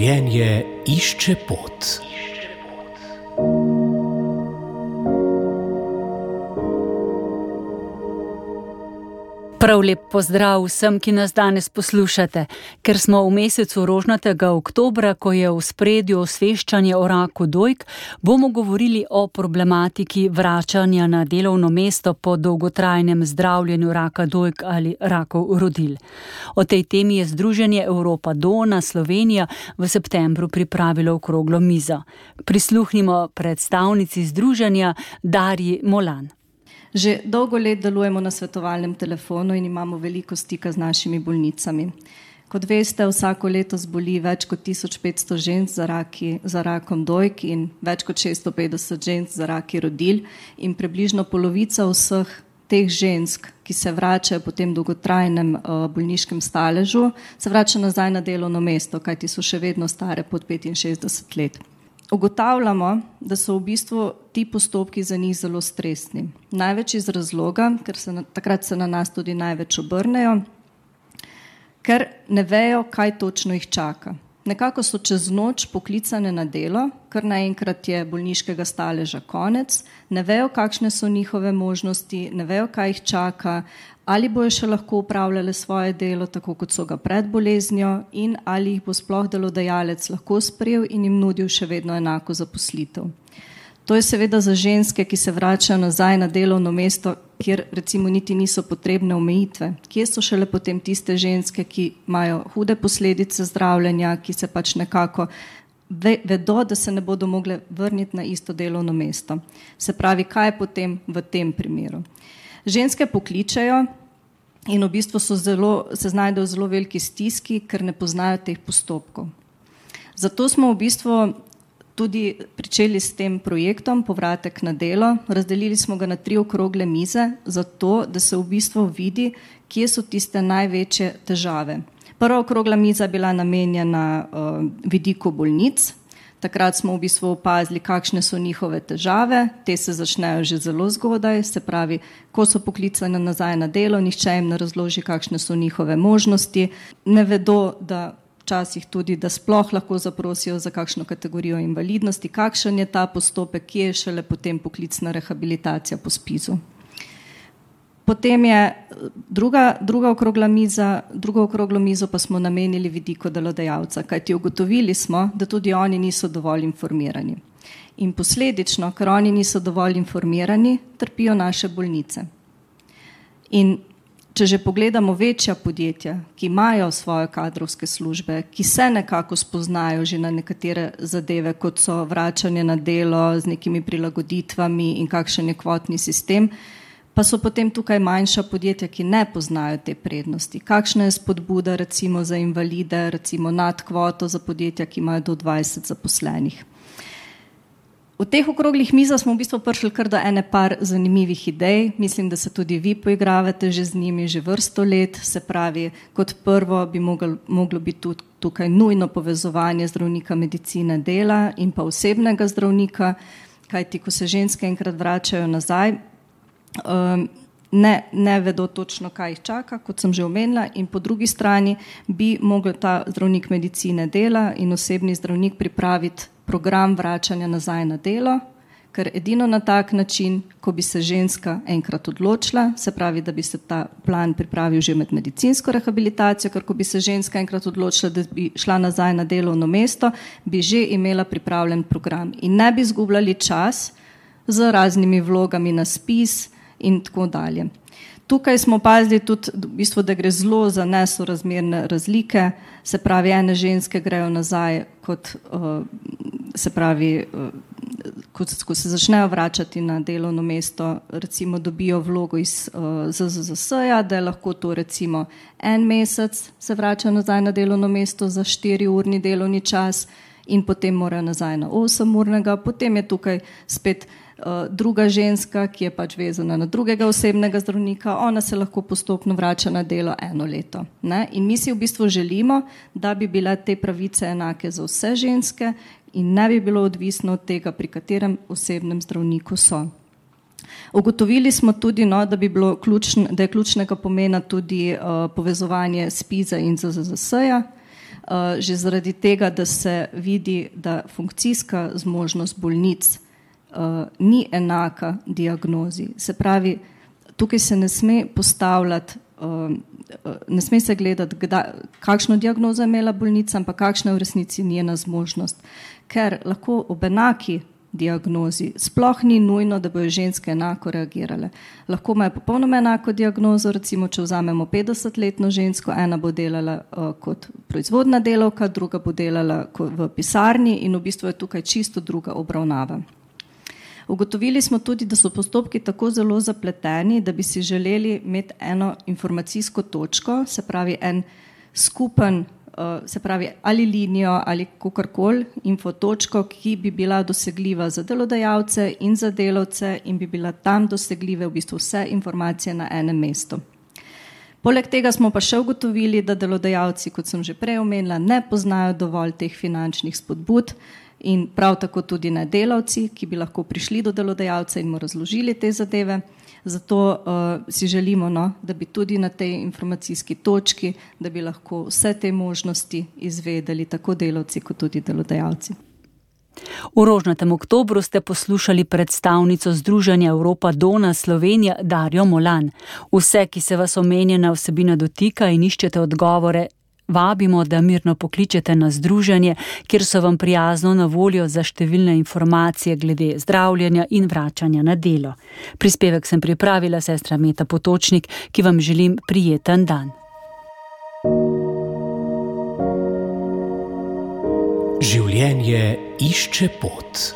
Življenje išče pot. Prav lep pozdrav vsem, ki nas danes poslušate. Ker smo v mesecu rožnatega oktobra, ko je v spredju osveščanje o raku dojk, bomo govorili o problematiki vračanja na delovno mesto po dolgotrajnem zdravljenju raka dojk ali rakov rodil. O tej temi je Združenje Evropa Dona Slovenija v septembru pripravilo okroglo mizo. Prisluhnimo predstavnici združenja Darji Molan. Že dolgo let delujemo na svetovalnem telefonu in imamo veliko stika z našimi bolnicami. Kot veste, vsako leto zboli več kot 1500 žensk za, raki, za rakom dojk in več kot 650 žensk za raki rodil in približno polovica vseh teh žensk, ki se vračajo po tem dolgotrajnem uh, bolniškem staležu, se vrača nazaj na delovno mesto, kajti so še vedno stare pod 65 let ugotavljamo, da so v bistvu ti postopki za njih zelo stresni. Največ iz razloga, ker se na, takrat se na nas tudi največ obrnejo, ker ne vejo, kaj točno jih čaka. Nekako so čez noč poklicane na delo, ker naenkrat je bolniškega staleža konec, ne vejo, kakšne so njihove možnosti, ne vejo, kaj jih čaka, ali bojo še lahko upravljale svoje delo tako, kot so ga pred boleznijo in ali jih bo sploh delodajalec lahko sprejel in jim nudil še vedno enako zaposlitev. To je seveda za ženske, ki se vračajo nazaj na delovno mesto, kjer recimo niti niso potrebne omejitve. Kje so šele potem tiste ženske, ki imajo hude posledice zdravljenja, ki se pač nekako ve, vedo, da se ne bodo mogle vrniti na isto delovno mesto. Se pravi, kaj je potem v tem primeru? Ženske pokličajo, in v bistvu zelo, se znajdejo v zelo veliki stiski, ker ne poznajo teh postopkov. Zato smo v bistvu tudi pričeli s tem projektom Povratek na delo. Razdelili smo ga na tri okrogle mize, zato da se v bistvu vidi, kje so tiste največje težave. Prva okrogla miza je bila namenjena uh, vidiku bolnic, Takrat smo v bistvu opazili, kakšne so njihove težave. Te se začnejo že zelo zgodaj, se pravi, ko so poklicane nazaj na delo, nihče jim ne razloži, kakšne so njihove možnosti. Ne vedo, da včasih tudi, da sploh lahko zaprosijo za kakšno kategorijo invalidnosti, kakšen je ta postopek, kje je šele potem poklicna rehabilitacija po spizu. Potem je druga, druga okrogla miza, drugo okroglo mizo pa smo namenili vidiku delodajalca, kajti ugotovili smo, da tudi oni niso dovolj informirani. In posledično, ker oni niso dovolj informirani, trpijo naše bolnice. In če že pogledamo večja podjetja, ki imajo svoje kadrovske službe, ki se nekako spoznajo že na nekatere zadeve, kot so vračanje na delo z nekimi prilagoditvami in kakšen je kvotni sistem, pa so potem tukaj manjša podjetja, ki ne poznajo te prednosti. Kakšna je spodbuda recimo za invalide, recimo nad kvoto za podjetja, ki imajo do 20 zaposlenih. V teh okroglih mizah smo v bistvu prišli kar do ene par zanimivih idej. Mislim, da se tudi vi poigravate že z njimi že vrsto let. Se pravi, kot prvo bi moglo, moglo biti tudi tukaj nujno povezovanje zdravnika medicine dela in pa osebnega zdravnika, kajti ko se ženske enkrat vračajo nazaj, um, ne, ne vedo točno, kaj jih čaka, kot sem že omenila, in po drugi strani bi mogel ta zdravnik medicine dela in osebni zdravnik pripraviti program vračanja nazaj na delo, ker edino na tak način, ko bi se ženska enkrat odločila, se pravi, da bi se ta plan pripravil že med medicinsko rehabilitacijo, ker ko bi se ženska enkrat odločila, da bi šla nazaj na delovno mesto, bi že imela pripravljen program in ne bi zgubljali čas z raznimi vlogami na spis, in tako dalje. Tukaj smo opazili tudi, v bistvu, da gre zelo za nesorazmerne razlike, se pravi, ene ženske grejo nazaj, kot, uh, se pravi, uh, kot, ko se začnejo vračati na delovno mesto, recimo dobijo vlogo iz uh, ZZZS-ja, da je lahko to recimo en mesec se vrača nazaj na delovno mesto za štiri urni delovni čas in potem morajo nazaj na osem urnega, potem je tukaj spet Eh, druga ženska, ki je pač vezana na drugega osebnega zdravnika, ona se lahko postopno vrača na delo eno leto. Ne? In mi si v bistvu želimo, da bi bile te pravice enake za vse ženske in ne bi bilo odvisno od tega, pri katerem osebnem zdravniku so. Ugotovili smo tudi, no, da, bi ključn, da je ključnega pomena tudi uh, povezovanje SPIZ-a in ZZS-ja. Že zaradi tega, da se vidi, da funkcijska zmožnost bolnic ni enaka diagnozi. Se pravi, tukaj se ne sme postavljati, ne sme se gledati, kdaj, kakšno diagnozo je imela bolnica, ampak kakšna je v resnici njena zmožnost. Ker lahko ob enaki diagnozi. Sploh ni nujno, da bojo ženske enako reagirale. Lahko imajo popolnoma enako diagnozo, recimo, če vzamemo 50-letno žensko, ena bo delala uh, kot proizvodna delovka, druga bo delala v pisarni in v bistvu je tukaj čisto druga obravnava. Ugotovili smo tudi, da so postopki tako zelo zapleteni, da bi si želeli imeti eno informacijsko točko, se pravi en skupen se pravi, ali linijo ali kakorkoli infotočko, ki bi bila dosegljiva za delodajalce in za delavce in bi bila tam dosegljive v bistvu vse informacije na enem mestu. Poleg tega smo pa še ugotovili, da delodajalci, kot sem že prej omenila, ne poznajo dovolj teh finančnih spodbud in prav tako tudi ne delavci, ki bi lahko prišli do delodajalca in mu razložili te zadeve. Zato uh, si želimo, no, da bi tudi na tej informacijski točki, da bi lahko vse te možnosti izvedeli, tako delavci, kot tudi delodajalci. V rožnatem oktobru ste poslušali predstavnico Združenja Evropa Dona Slovenija Darjo Molan. Vse, ki se vas omenjena vsebina dotika in iščete odgovore, vabimo, da mirno pokličete na združenje, kjer so vam prijazno na voljo za številne informacije glede zdravljenja in vračanja na delo. Prispevek sem pripravila sestra Meta Potočnik, ki vam želim prijeten dan. Življenje išče pot.